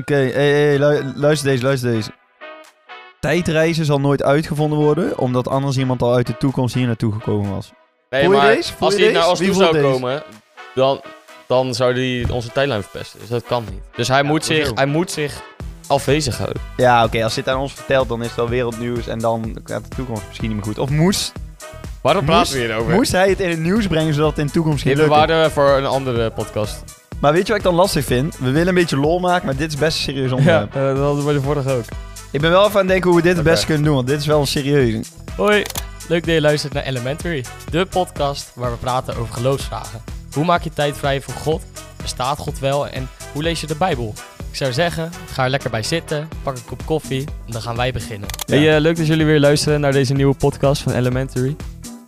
Oké, hey, hey, lu- luister deze, luister deze. Tijdreizen zal nooit uitgevonden worden, omdat anders iemand al uit de toekomst hier naartoe gekomen was. Nee, Voel je maar deze? Voel als je hij naar ons Wie toe zou deze? komen, dan, dan zou hij onze tijdlijn verpesten. Dus dat kan niet. Dus hij, moet, zich, hij moet zich afwezig houden. Ja, oké, als dit aan ons vertelt, dan is het wel wereldnieuws en dan gaat de toekomst misschien niet meer goed. Of moest, Waarom Moest- praten we hierover? moest hij het in het nieuws brengen, zodat het in de toekomst ging Dit lukken? bewaren we voor een andere podcast. Maar weet je wat ik dan lastig vind? We willen een beetje lol maken, maar dit is best een serieus Ja, onderwerp. eh, dat hadden we de vorige ook. Ik ben wel even aan het denken hoe we dit het beste kunnen doen, want dit is wel een serieuze. Hoi, leuk dat je luistert naar Elementary, de podcast waar we praten over geloofsvragen. Hoe maak je tijd vrij voor God? Bestaat God wel en hoe lees je de Bijbel? Ik zou zeggen, ga er lekker bij zitten, pak een kop koffie en dan gaan wij beginnen. Hey, eh, leuk dat jullie weer luisteren naar deze nieuwe podcast van Elementary.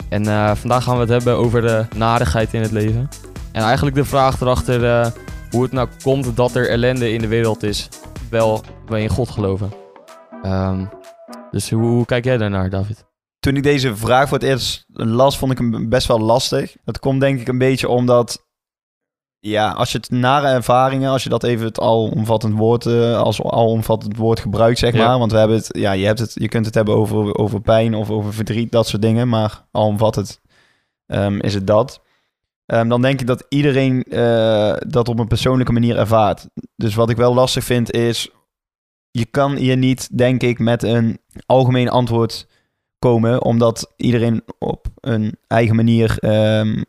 En eh, vandaag gaan we het hebben over de narigheid in het leven. En eigenlijk de vraag erachter eh, hoe het nou komt dat er ellende in de wereld is, wel we in God geloven. Ehm, dus hoe, hoe kijk jij daarnaar, David? Toen ik deze vraag voor het eerst las, vond ik hem best wel lastig. Dat komt denk ik een beetje omdat... Ja, als je het nare ervaringen, als je dat even het alomvattend woord, eh, als alomvattend woord gebruikt, zeg Ja. maar. Want we hebben het, ja, je, hebt het, je kunt het hebben over, over pijn of over verdriet, dat soort dingen. Maar alomvattend ehm, is het dat. Ehm, dan denk ik dat iedereen eh, dat op een persoonlijke manier ervaart. Dus wat ik wel lastig vind is, je kan hier niet, denk ik, met een algemeen antwoord komen, omdat iedereen op een eigen manier. ehm,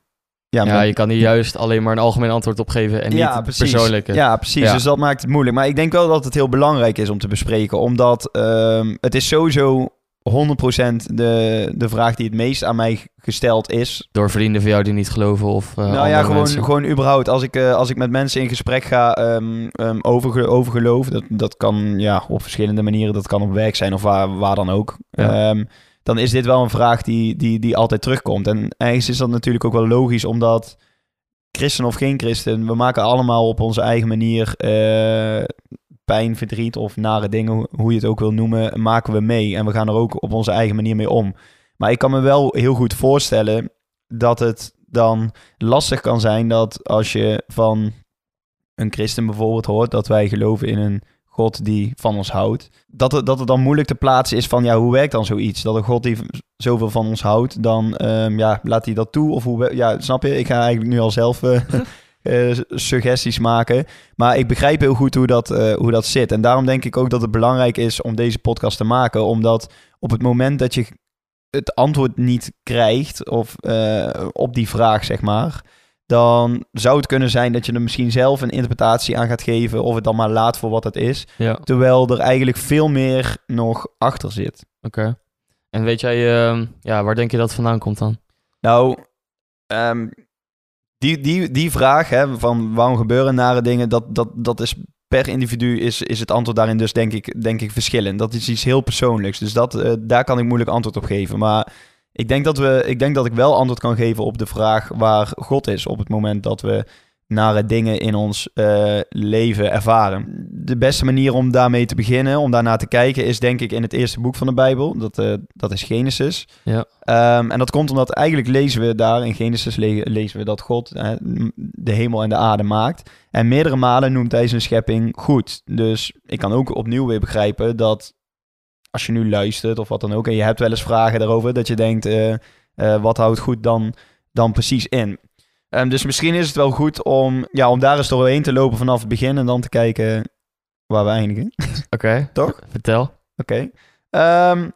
ja, Ja, met- je kan hier juist alleen maar een algemeen antwoord op geven en niet ja, het precies. persoonlijke. Ja, precies. Ja. Dus dat maakt het moeilijk. Maar ik denk wel dat het heel belangrijk is om te bespreken, omdat ehm, het is sowieso 100% de, de vraag die het meest aan mij gesteld is. Door vrienden van jou die niet geloven of eh nou ja, gewoon, mensen. gewoon überhaupt. Als ik, eh, als ik met mensen in gesprek ga ehm, ehm, over, over geloof, dat, dat kan ja, op verschillende manieren. Dat kan op werk zijn of waar, waar dan ook. Ja. Ehm, dan is dit wel een vraag die, die, die altijd terugkomt. En ergens is dat natuurlijk ook wel logisch, omdat christen of geen christen, we maken allemaal op onze eigen manier eh, pijn, verdriet of nare dingen, hoe- je het ook wil noemen, maken we mee. En we gaan er ook op onze eigen manier mee om. Maar ik kan me wel heel goed voorstellen dat het dan lastig kan zijn dat als je van een christen bijvoorbeeld hoort dat wij geloven in een God die van ons houdt, dat het, dat het dan moeilijk te plaatsen is van ja, hoe werkt dan zoiets? Dat een God die zoveel van ons houdt, dan ehm, ja, laat hij dat toe? Of hoe, ja, snap je? Ik ga eigenlijk nu al zelf eh, eh, suggesties maken. Maar ik begrijp heel goed hoe dat, eh, hoe dat zit. En daarom denk ik ook dat het belangrijk is om deze podcast te maken, omdat op het moment dat je het antwoord niet krijgt of eh, op die vraag, zeg maar, dan zou het kunnen zijn dat je er misschien zelf een interpretatie aan gaat geven of het dan maar laat voor wat het is, Ja, terwijl er eigenlijk veel meer nog achter zit. oké. En weet jij, ehm, ja, waar denk je dat vandaan komt dan? Nou, ehm, die, die, die vraag hè, van waarom gebeuren nare dingen, dat, dat, dat is per individu is, is het antwoord daarin dus denk ik, denk ik verschillend. Dat is iets heel persoonlijks. Dus dat, eh, daar kan ik moeilijk antwoord op geven. Maar ik denk, dat we, ik denk dat ik wel antwoord kan geven op de vraag waar God is op het moment dat we nare dingen in ons eh, leven ervaren. De beste manier om daarmee te beginnen, om daarna te kijken, is denk ik in het eerste boek van de Bijbel. Dat, eh, dat is Genesis. Ja. Ehm, en dat komt omdat eigenlijk lezen we daar in Genesis le- lezen we dat God de hemel en de aarde maakt. En meerdere malen noemt hij zijn schepping goed. Dus ik kan ook opnieuw weer begrijpen dat als je nu luistert of wat dan ook, en je hebt wel eens vragen daarover, dat je denkt, eh, wat houdt goed dan, dan precies in? Ehm, dus misschien is het wel goed om, ja, om daar eens doorheen te lopen vanaf het begin en dan te kijken waar we eindigen. Oké. Toch? Vertel. Oké. Ehm,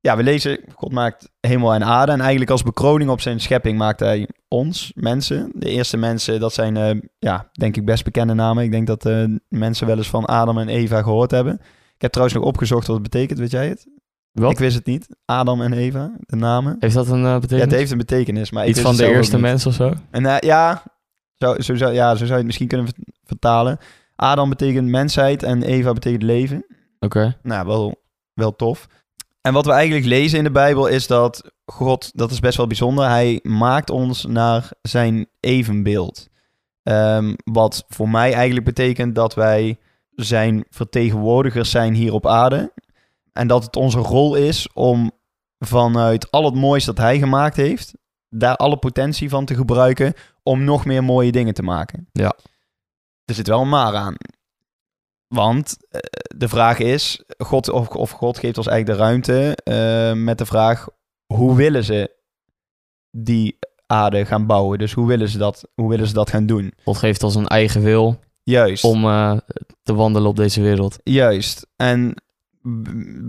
ja, we lezen, God maakt hemel en aarde. En eigenlijk als bekroning op zijn schepping maakt hij ons, mensen. De eerste mensen, dat zijn, eh, ja, denk ik best bekende namen. Ik denk dat eh, mensen wel eens van Adam en Eva gehoord hebben. Ik heb trouwens nog opgezocht wat het betekent, weet jij het? Wat? Ik wist het niet. Adam en Eva, de namen. Heeft dat een eh, Ja, betekenis? het heeft een betekenis, maar Iets van de eerste mens of zo? En eh, ja, zo, zo, zou- ja, zo zou je het misschien kunnen ver- vertalen. Adam betekent mensheid en Eva betekent leven. Oké. Nou, wel, wel tof. En wat we eigenlijk lezen in de Bijbel is dat God, dat is best wel bijzonder, hij maakt ons naar zijn evenbeeld. Ehm, wat voor mij eigenlijk betekent dat wij zijn vertegenwoordigers zijn hier op aarde. En dat het onze rol is om vanuit al het moois dat hij gemaakt heeft, daar alle potentie van te gebruiken om nog meer mooie dingen te maken. Ja. Er zit wel een maar aan. Want eh, de vraag is, God, of, of God geeft ons eigenlijk de ruimte eh, met de vraag, hoe willen ze die aarde gaan bouwen? Dus hoe willen ze dat, hoe willen ze dat gaan doen? God geeft ons een eigen wil Juist. om eh, te wandelen op deze wereld. Juist. En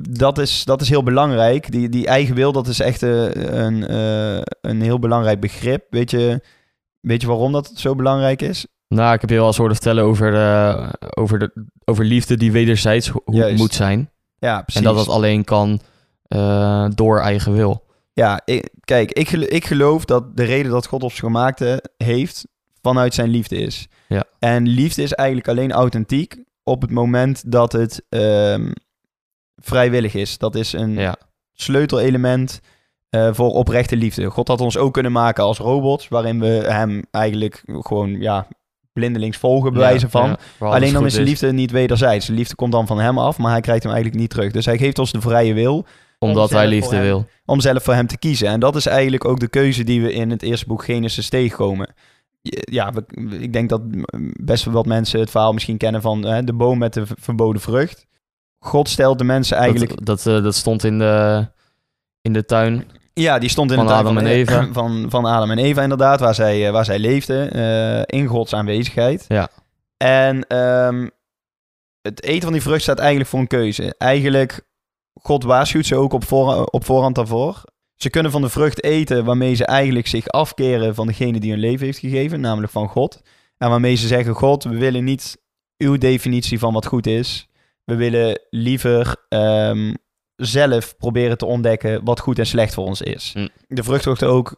dat is, dat is heel belangrijk. Die, die eigen wil, dat is echt eh, een, eh, een heel belangrijk begrip. Weet je, weet je waarom dat zo belangrijk is? Nou, ik heb je wel eens horen vertellen over, eh, over, de, over liefde die wederzijds ho- ho- Juist. moet zijn. Ja, precies. En dat dat alleen kan door eigen wil. Ja, ik, kijk, ik, gel- ik geloof dat de reden dat God ons gemaakt heeft vanuit zijn liefde is. Ja. En liefde is eigenlijk alleen authentiek op het moment dat het ehm, vrijwillig is. Dat is een Ja. sleutelelement eh, voor oprechte liefde. God had ons ook kunnen maken als robots, waarin we hem eigenlijk gewoon ja, blindelings volgen, bij wijze van. Ja, Alleen dan is de liefde niet wederzijds. De liefde komt dan van hem af, maar hij krijgt hem eigenlijk niet terug. Dus hij geeft ons de vrije wil Omdat voor liefde hem. wil. om zelf voor hem te kiezen. En dat is eigenlijk ook de keuze die we in het eerste boek Genesis tegenkomen. Ja, ik denk dat best wel wat mensen het verhaal misschien kennen van hè, de boom met de verboden vrucht. God stelt de mensen eigenlijk... Dat, dat, eh, dat stond in de, in de tuin. ja, die stond in van de tuin Adam van, en Eva. Van, van Adam en Eva inderdaad, waar zij, eh, waar zij leefden. eh, in Gods aanwezigheid. Ja. En ehm, het eten van die vrucht staat eigenlijk voor een keuze. Eigenlijk, God waarschuwt ze ook op, voor, op voorhand daarvoor. Ze kunnen van de vrucht eten waarmee ze eigenlijk zich afkeren van degene die hun leven heeft gegeven, namelijk van God. En waarmee ze zeggen, God, we willen niet uw definitie van wat goed is. We willen liever ehm, zelf proberen te ontdekken wat goed en slecht voor ons is. Hm. De vrucht wordt ook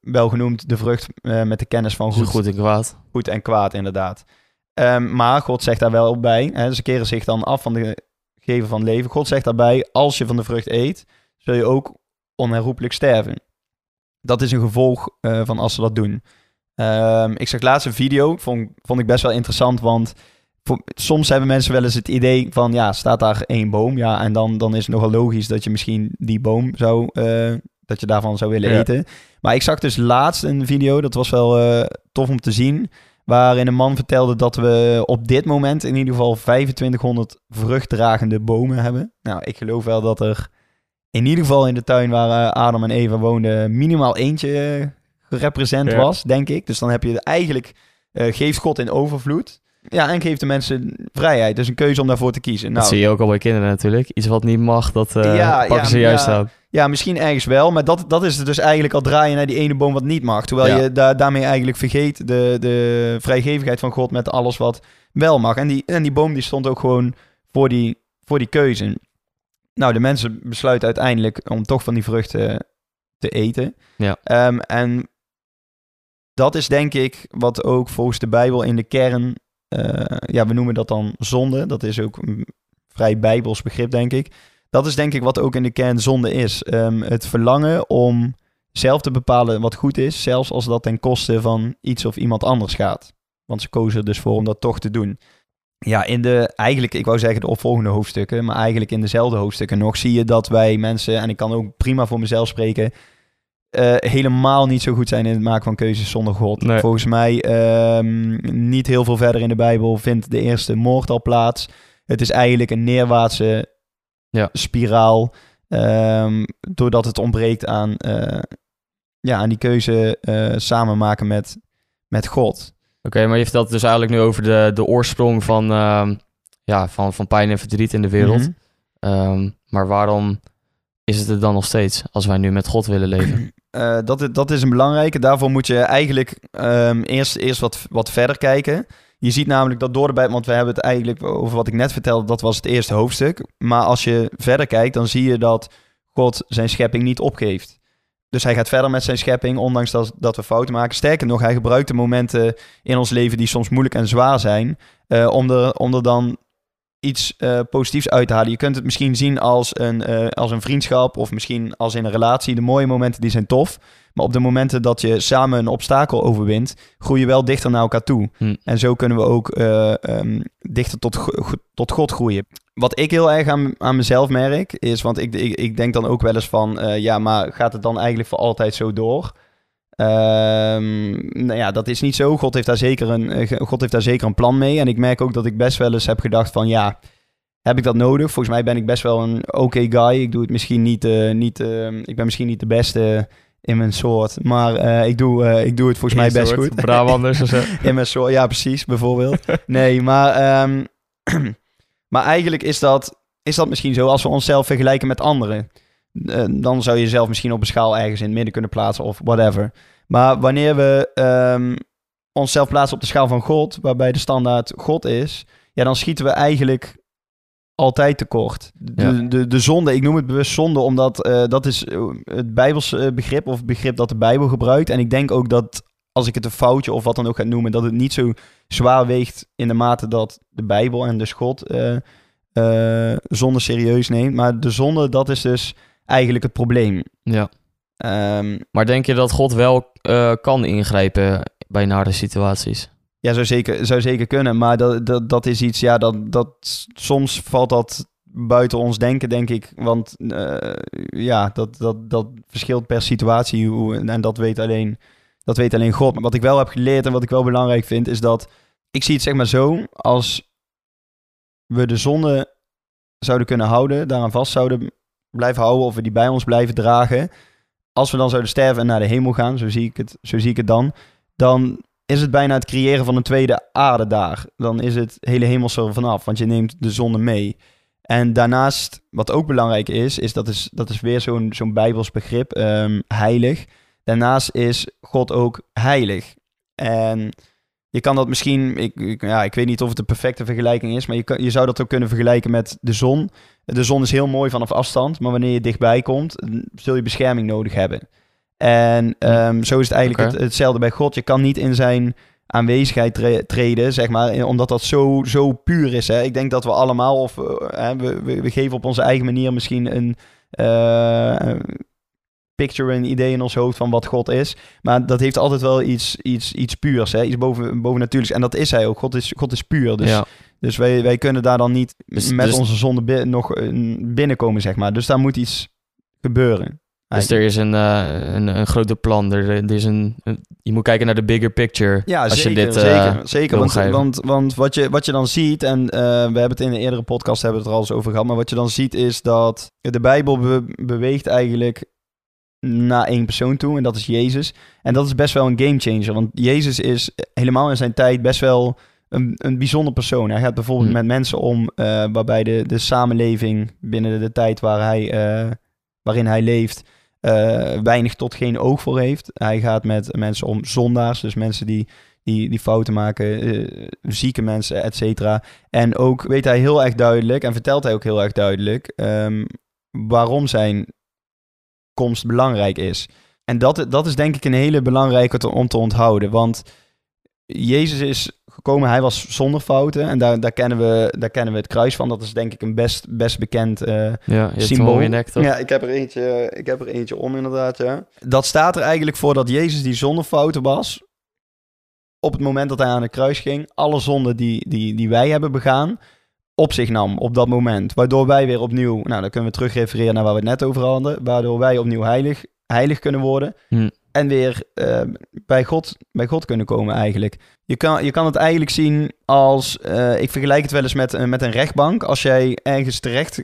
wel genoemd de vrucht eh, met de kennis van Goed, goed, goed en kwaad. goed en kwaad, inderdaad. Ehm, maar God zegt daar wel bij, hè, ze keren zich dan af van de geven van leven. God zegt daarbij, als je van de vrucht eet, zul je ook onherroepelijk sterven. Dat is een gevolg eh, van als ze dat doen. Ehm, ik zag laatst een video, vond, vond ik best wel interessant, want voor- soms hebben mensen wel eens het idee van, ja, staat daar één boom, ja, en dan, dan is het nogal logisch dat je misschien die boom zou, eh, dat je daarvan zou willen Ja. eten. Maar ik zag dus laatst een video, dat was wel eh, tof om te zien, waarin een man vertelde dat we op dit moment in ieder geval 2500 vruchtdragende bomen hebben. Nou, ik geloof wel dat er in ieder geval in de tuin waar eh, Adam en Eva woonden minimaal eentje gerepresent Ja. was, denk ik. Dus dan heb je eigenlijk, eh, geeft God in overvloed. Ja, en geeft de mensen vrijheid. Dus een keuze om daarvoor te kiezen. dat Nou, zie je ook al bij kinderen natuurlijk. Iets wat niet mag, dat eh, Ja, pakken ja, ze juist ja. aan. Ja, misschien ergens wel, maar dat, dat is het dus eigenlijk al draaien naar die ene boom wat niet mag. Terwijl je da daarmee eigenlijk vergeet de, de vrijgevigheid van God met alles wat wel mag. En die, en die boom die stond ook gewoon voor die, voor die keuze. Nou, de mensen besluiten uiteindelijk om toch van die vruchten te eten. Ja. Ehm, en dat is denk ik wat ook volgens de Bijbel in de kern, ja, we noemen dat dan zonde. Dat is ook een vrij Bijbels begrip, denk ik. Dat is denk ik wat ook in de kern zonde is. Ehm, het verlangen om zelf te bepalen wat goed is, zelfs als dat ten koste van iets of iemand anders gaat. Want ze kozen er dus voor om dat toch te doen. Ja, in de, eigenlijk, ik wou zeggen de opvolgende hoofdstukken, maar eigenlijk in dezelfde hoofdstukken nog zie je dat wij mensen, en ik kan ook prima voor mezelf spreken, eh, helemaal niet zo goed zijn in het maken van keuzes zonder God. Nee. Volgens mij ehm, niet heel veel verder in de Bijbel vindt de eerste moord al plaats. Het is eigenlijk een neerwaartse Ja. spiraal, ehm, doordat het ontbreekt aan, eh, ja, aan die keuze eh, samen maken met, met God. Oké, maar je vertelt dus eigenlijk nu over de, de oorsprong van, ehm, ja, van, van pijn en verdriet in de wereld. Mhm. Maar waarom is het er dan nog steeds als wij nu met God willen leven? Eh, dat, i- dat is een belangrijke. Daarvoor moet je eigenlijk ehm, eerst, eerst wat, wat verder kijken. Je ziet namelijk dat door de Bijbel, want we hebben het eigenlijk over wat ik net vertelde, dat was het eerste hoofdstuk. Maar als je verder kijkt, dan zie je dat God zijn schepping niet opgeeft. Dus hij gaat verder met zijn schepping, ondanks dat, dat we fouten maken. Sterker nog, hij gebruikt de momenten in ons leven die soms moeilijk en zwaar zijn, eh, om, er, om er dan iets eh, positiefs uit te halen. Je kunt het misschien zien als een, eh, als een vriendschap of misschien als in een relatie. De mooie momenten die zijn tof. Maar op de momenten dat je samen een obstakel overwint, groei je wel dichter naar elkaar toe. Hm. En zo kunnen we ook eh, ehm, dichter tot, go- tot God groeien. Wat ik heel erg aan, aan mezelf merk, is, want ik, ik, ik denk dan ook wel eens van, ja, maar gaat het dan eigenlijk voor altijd zo door? Ehm, nou ja, dat is niet zo. God heeft, daar zeker een, eh, God heeft daar zeker een plan mee. En ik merk ook dat ik best wel eens heb gedacht van ja, heb ik dat nodig? Volgens mij ben ik best wel een oké guy. Ik doe het misschien niet, eh, niet eh, ik ben misschien niet de beste in mijn soort, maar eh, ik, doe, ik doe het volgens mij best soort goed. Brabanders of zo. in mijn soort, ja precies, bijvoorbeeld. Nee, maar, ehm, maar eigenlijk is dat, is dat misschien zo als we onszelf vergelijken met anderen. Eh, dan zou je jezelf misschien op een schaal ergens in het midden kunnen plaatsen of whatever. Maar wanneer we ehm, onszelf plaatsen op de schaal van God, waarbij de standaard God is, ja, dan schieten we eigenlijk altijd tekort. De, Ja. de, de zonde, ik noem het bewust zonde, omdat eh, dat is eh, het Bijbels eh, begrip of het begrip dat de Bijbel gebruikt. En ik denk ook dat als ik het een foutje of wat dan ook ga noemen, dat het niet zo zwaar weegt in de mate dat de Bijbel en dus God eh, zonde serieus neemt. Maar de zonde, dat is dus eigenlijk het probleem. Ja. Ehm, Maar denk je dat God wel eh, kan ingrijpen bij nare situaties? Ja, zou zeker, zou zeker kunnen. Maar dat, dat, dat is iets, ja, dat, dat soms valt dat buiten ons denken, denk ik. Want eh, ja, dat, dat, dat verschilt per situatie. Hoe, en dat weet, alleen, dat weet alleen God. Maar wat ik wel heb geleerd en wat ik wel belangrijk vind, is dat ik zie het zeg maar zo. Als we de zonde zouden kunnen houden, daaraan vast zouden blijven houden, of we die bij ons blijven dragen. Als we dan zouden sterven en naar de hemel gaan, zo zie ik het, zo zie ik het dan. Dan is het bijna het creëren van een tweede aarde daar. Dan is het hele hemelse er vanaf, want je neemt de zonne mee. En daarnaast, wat ook belangrijk is, is dat is, dat is weer zo'n zo'n bijbels begrip, ehm, heilig. Daarnaast is God ook heilig. En je kan dat misschien, ik, ik- ja, ik weet niet of het de perfecte vergelijking is, maar je, kan, je zou dat ook kunnen vergelijken met de zon. De zon is heel mooi vanaf afstand, maar wanneer je dichtbij komt, zul je bescherming nodig hebben. En ehm, zo is het eigenlijk het, hetzelfde bij God. Je kan niet in zijn aanwezigheid tre- treden, zeg maar, omdat dat zo, zo puur is. Hè? Ik denk dat we allemaal, of eh, we, we, we geven op onze eigen manier misschien een eh, een picture, een idee in ons hoofd van wat God is. Maar dat heeft altijd wel iets, iets, iets puurs, hè? iets boven, bovennatuurlijks. En dat is hij ook. God is, God is puur. Dus, ja. dus wij, wij kunnen daar dan niet Dus- met dus- onze zonde bi- nog eh, binnenkomen, zeg maar. Dus daar moet iets gebeuren. Dus er is een, eh, een, een grote plan. Er, er is een, een- je moet kijken naar de bigger picture. Ja, als zeker, je dit eh, zeker, zeker. Want, want, want wat, je, wat je dan ziet, en we hebben het in een eerdere podcast hebben we het er al eens over gehad, maar wat je dan ziet is dat de Bijbel be- beweegt eigenlijk naar één persoon toe, en dat is Jezus. En dat is best wel een gamechanger, want Jezus is helemaal in zijn tijd best wel een, een bijzonder persoon. Hij gaat bijvoorbeeld Hm. met mensen om eh, waarbij de, de samenleving binnen de tijd waar hij, eh, waarin hij leeft, eh, weinig tot geen oog voor heeft. Hij gaat met mensen om zondaars, dus mensen die, die, die fouten maken, eh, zieke mensen, et cetera. En ook weet hij heel erg duidelijk, en vertelt hij ook heel erg duidelijk, ehm, waarom zijn komst belangrijk is. En dat, dat is denk ik een hele belangrijke te- om te onthouden, want Jezus is gekomen, hij was zonder fouten en daar, daar, kennen we, daar kennen we het kruis van. Dat is denk ik een best, best bekend eh, Ja, je hebt hem Symbool. nek, toch? ja, ik heb, er eentje, ik heb er eentje om inderdaad, ja. Dat staat er eigenlijk voor dat Jezus die zonder fouten was. Op het moment dat hij aan het kruis ging, alle zonden die, die, die wij hebben begaan, op zich nam op dat moment. Waardoor wij weer opnieuw, nou dan kunnen we terug refereren naar waar we het net over hadden. Waardoor wij opnieuw heilig, heilig kunnen worden. Hm. En weer eh, bij, God, bij God kunnen komen eigenlijk. Je kan, je kan het eigenlijk zien als, eh, ik vergelijk het wel eens met, eh, met een rechtbank. Als jij ergens terecht,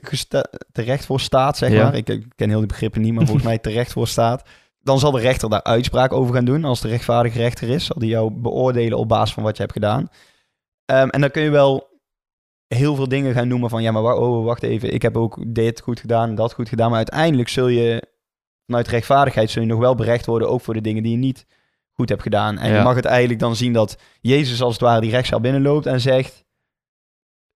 terecht voor staat, zeg Ja. maar. Ik, ik ken heel die begrippen niet, maar volgens mij terecht voor staat. Dan zal de rechter daar uitspraak over gaan doen. Als de rechtvaardige rechter is, zal die jou beoordelen op basis van wat je hebt gedaan. Ehm, en dan kun je wel heel veel dingen gaan noemen van... ja, maar oh, wacht even, ik heb ook dit goed gedaan dat goed gedaan. Maar uiteindelijk zul je vanuit rechtvaardigheid... zul je nog wel berecht worden, ook voor de dingen die je niet goed hebt gedaan. En Ja. je mag het eigenlijk dan zien dat Jezus als het ware die rechtszaal binnenloopt en zegt...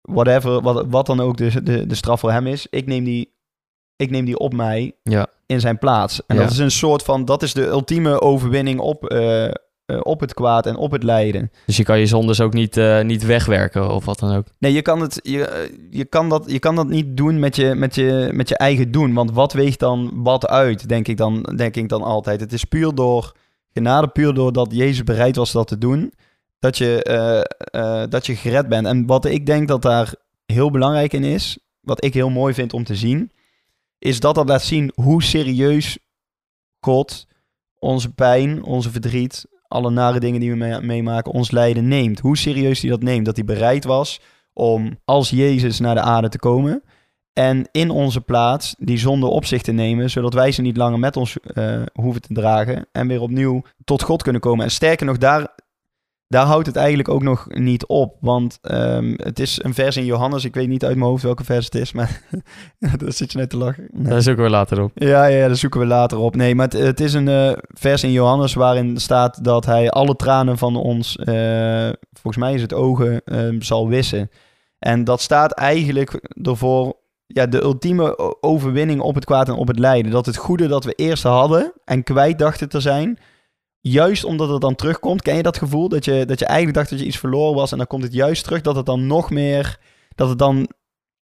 whatever, wat, wat dan ook de, de, de straf voor hem is, ik neem die, ik neem die op mij Ja. in zijn plaats. En Ja. dat is een soort van, dat is de ultieme overwinning op, eh, eh, op het kwaad en op het lijden. Dus je kan je zondes ook niet, eh, niet wegwerken of wat dan ook. Nee, je kan, het, je, eh, je, kan dat, je kan dat niet doen met je, met, je, met je eigen doen. Want wat weegt dan wat uit, denk ik dan, denk ik dan altijd. Het is puur door genade, puur doordat Jezus bereid was dat te doen, dat je, dat je gered bent. En wat ik denk dat daar heel belangrijk in is, wat ik heel mooi vind om te zien, is dat dat laat zien hoe serieus God onze pijn, onze verdriet, alle nare dingen die we mee- meemaken, ons lijden neemt. Hoe serieus hij dat neemt. Dat hij bereid was om als Jezus naar de aarde te komen. En in onze plaats die zonde op zich te nemen, zodat wij ze niet langer met ons eh, hoeven te dragen. En weer opnieuw tot God kunnen komen. En sterker nog, daar, daar houdt het eigenlijk ook nog niet op. Want ehm, het is een vers in Johannes. Ik weet niet uit mijn hoofd welke vers het is, maar daar zit je net te lachen. Nee. Daar zoeken we later op. Ja, ja, daar zoeken we later op. Nee, maar het, het is een eh, vers in Johannes waarin staat dat hij alle tranen van ons, eh, volgens mij is het ogen, eh, zal wissen. En dat staat eigenlijk ervoor, ja, de ultieme overwinning op het kwaad en op het lijden. Dat het goede dat we eerst hadden en kwijt dachten te zijn, juist omdat het dan terugkomt. Ken je dat gevoel? Dat je, dat je eigenlijk dacht dat je iets verloren was en dan komt het juist terug. Dat het dan nog meer, dat het dan,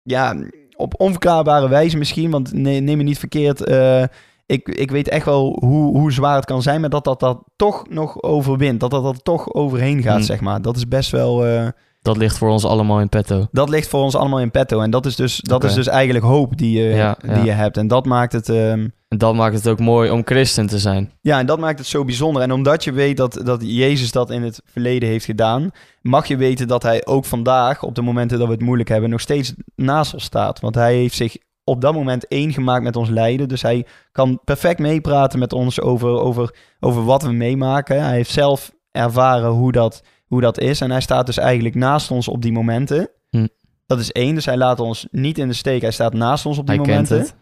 ja, op onverklaarbare wijze misschien, want nee, neem me niet verkeerd. eh, ik, ik weet echt wel hoe, hoe zwaar het kan zijn, maar dat dat, dat toch nog overwint. Dat dat, dat toch overheen gaat, Hmm. zeg maar. Dat is best wel... eh, Dat ligt voor ons allemaal in petto. dat ligt voor ons allemaal in petto. En dat is dus, dat is dus eigenlijk hoop die je, Ja, die ja. je hebt. En dat maakt het... ehm, En dat maakt het ook mooi om christen te zijn. ja, en dat maakt het zo bijzonder. En omdat je weet dat, dat Jezus dat in het verleden heeft gedaan, mag je weten dat hij ook vandaag, op de momenten dat we het moeilijk hebben, nog steeds naast ons staat. Want hij heeft zich op dat moment één gemaakt met ons lijden. Dus hij kan perfect meepraten met ons over, over, over wat we meemaken. Hij heeft zelf ervaren hoe dat, hoe dat is. En hij staat dus eigenlijk naast ons op die momenten. Hm. Dat is één, dus hij laat ons niet in de steek. Hij staat naast ons op die Hij kent momenten. het.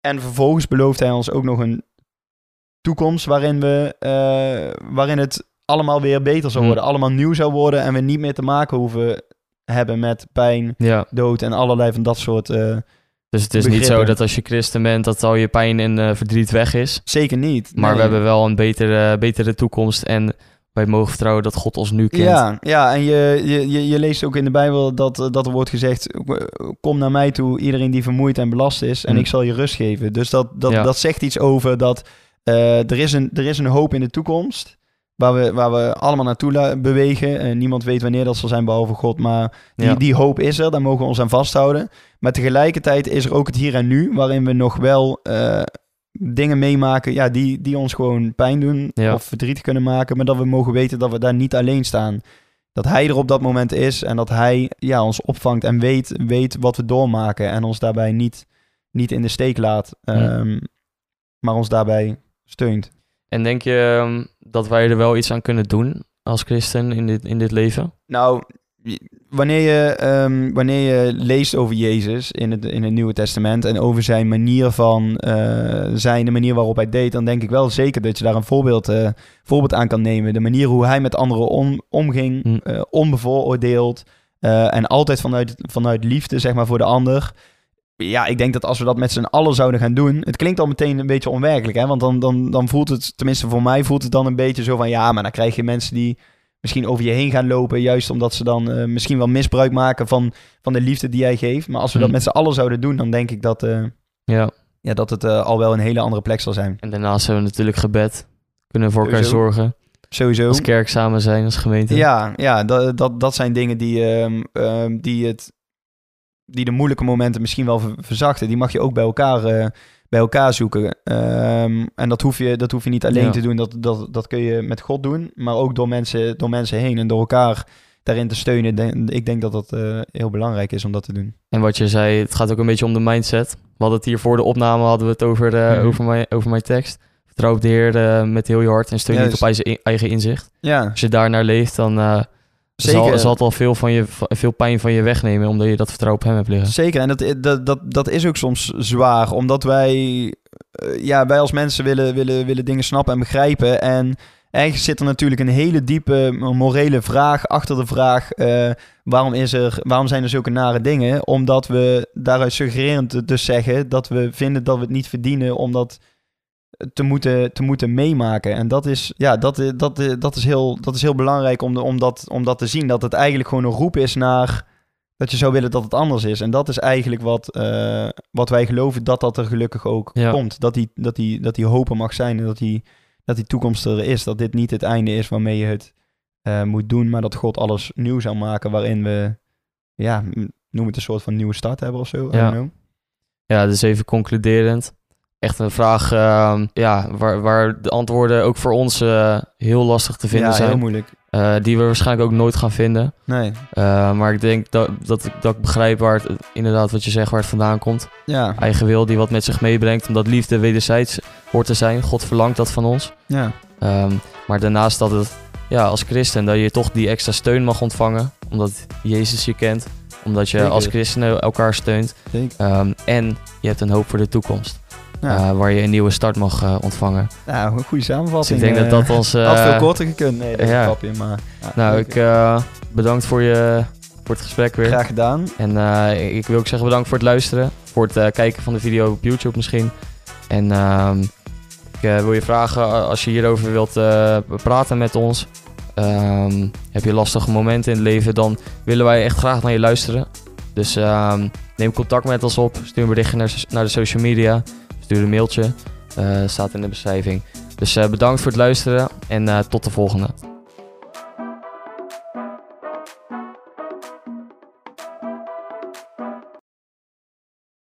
En vervolgens belooft hij ons ook nog een toekomst waarin, we, eh, waarin het allemaal weer beter zou Hmm. worden. Allemaal nieuw zou worden en we niet meer te maken hoeven hebben met pijn, Ja, dood en allerlei van dat soort... eh, dus het is niet zo dat als je christen bent dat al je pijn en eh, verdriet weg is. zeker niet. Maar Nee. we hebben wel een betere, betere toekomst en wij mogen vertrouwen dat God ons nu kent. Ja, ja en je, je, je, leest ook in de Bijbel dat, eh, dat er wordt gezegd... kom naar mij toe, iedereen die vermoeid en belast is... en Hmm. ik zal je rust geven. Dus dat, dat, Ja. dat zegt iets over dat eh, er, is een, er is een hoop in de toekomst... waar we, waar we allemaal naartoe bewegen. En niemand weet wanneer dat zal zijn behalve God. Maar die, Ja. die hoop is er, daar mogen we ons aan vasthouden. Maar tegelijkertijd is er ook het hier en nu... waarin we nog wel eh, dingen meemaken ja, die, die ons gewoon pijn doen... Ja. of verdriet kunnen maken... maar dat we mogen weten dat we daar niet alleen staan dat hij er op dat moment is en dat hij ja, ons opvangt en weet, weet wat we doormaken en ons daarbij niet, niet in de steek laat, ehm, maar ons daarbij steunt. En denk je ehm, dat wij er wel iets aan kunnen doen als christen in dit, in dit leven? Nou, wanneer je, ehm, wanneer je leest over Jezus in het, in het Nieuwe Testament en over zijn manier van eh, zijn, de manier waarop hij deed, dan denk ik wel zeker dat je daar een voorbeeld, eh, voorbeeld aan kan nemen. De manier hoe hij met anderen om, omging, eh, onbevooroordeeld en altijd vanuit, vanuit liefde, zeg maar, voor de ander. Ja, ik denk dat als we dat met z'n allen zouden gaan doen, het klinkt al meteen een beetje onwerkelijk, hè? Want dan, dan, dan voelt het, tenminste voor mij voelt het dan een beetje zo van, ja, maar dan krijg je mensen die misschien over je heen gaan lopen, juist omdat ze dan eh, misschien wel misbruik maken van, van de liefde die jij geeft. Maar als we dat Hmm. met z'n allen zouden doen, dan denk ik dat, eh, Ja. ja, dat het eh, al wel een hele andere plek zal zijn. En daarnaast hebben we natuurlijk gebed. Kunnen we voor elkaar Sowieso. zorgen. Sowieso. Als kerk samen zijn, als gemeente. Ja, ja dat, dat, dat zijn dingen die, ehm, ehm, die, het, die de moeilijke momenten misschien wel ver- verzachten. Die mag je ook bij elkaar, bij elkaar zoeken. Ehm, en dat hoef, je, dat hoef je niet alleen Ja. te doen. Dat, dat, dat kun je met God doen, maar ook door mensen, door mensen heen en door elkaar daarin te steunen. Ik denk dat dat eh, heel belangrijk is om dat te doen. En wat je zei, het gaat ook een beetje om de mindset. We hadden het hier voor de opname, hadden we het over, Mhm. over, mijn, over mijn tekst. Vertrouw op de Heer eh, met heel je hart en steun Ja, niet dus- op eigen, eigen inzicht. Ja, Als je daar naar leeft, dan zal, zeker. zal het al veel, van je, veel pijn van je wegnemen, omdat je dat vertrouwen op hem hebt liggen. Zeker, en dat, dat, dat, dat is ook soms zwaar, omdat wij, eh, ja, wij als mensen willen, willen, willen dingen snappen en begrijpen. En ergens zit er natuurlijk een hele diepe morele vraag achter de vraag: eh, waarom, is er, waarom zijn er zulke nare dingen? Omdat we daaruit suggererend dus zeggen dat we vinden dat we het niet verdienen om dat te moeten, te moeten meemaken. En dat is, ja, dat, dat, dat is, heel, dat is heel belangrijk om, de, om, dat, om dat te zien. Dat het eigenlijk gewoon een roep is naar dat je zou willen dat het anders is. En dat is eigenlijk wat, eh, wat wij geloven dat dat er gelukkig ook Ja. komt. Dat die, dat, die, dat die hoop er mag zijn en dat die, dat die toekomst er is. Dat dit niet het einde is waarmee je het eh, moet doen, maar dat God alles nieuw zou maken waarin we, ja, noem het een soort van nieuwe start hebben of zo. Ja. Ja, dus even concluderend. Echt een vraag ehm, ja, waar, waar de antwoorden ook voor ons eh, heel lastig te vinden ja, heel zijn. moeilijk. Eh, die we waarschijnlijk ook nooit gaan vinden. Nee. Eh, maar ik denk dat, dat, ik- dat ik begrijp waar het, inderdaad wat je zegt, waar het vandaan komt. Ja. Eigen wil die wat met zich meebrengt, omdat liefde wederzijds hoort te zijn. God verlangt dat van ons. Ja. Ehm, maar daarnaast dat het ja, als christen dat je toch die extra steun mag ontvangen. Omdat Jezus je kent. Omdat je Zeker. als christenen elkaar steunt. Ehm, en je hebt een hoop voor de toekomst. Ja. eh, waar je een nieuwe start mag eh, ontvangen. nou, een goede samenvatting. Dus ik denk eh. dat dat ons... eh, Had veel korter gekund. Nee, dat ja. maar... ja, nou, ik bedankt voor, je, voor het gesprek weer. Graag gedaan. En ik wil ook zeggen bedankt voor het luisteren. Voor het kijken van de video op YouTube misschien. En ehm, ik wil je vragen, als je hierover wilt praten met ons. ehm, heb je lastige momenten in het leven, dan willen wij echt graag naar je luisteren. Dus ehm, neem contact met ons op. Stuur een berichtje naar, naar de social media. Stuur een mailtje. eh, staat in de beschrijving. Dus eh, bedankt voor het luisteren en eh, tot de volgende.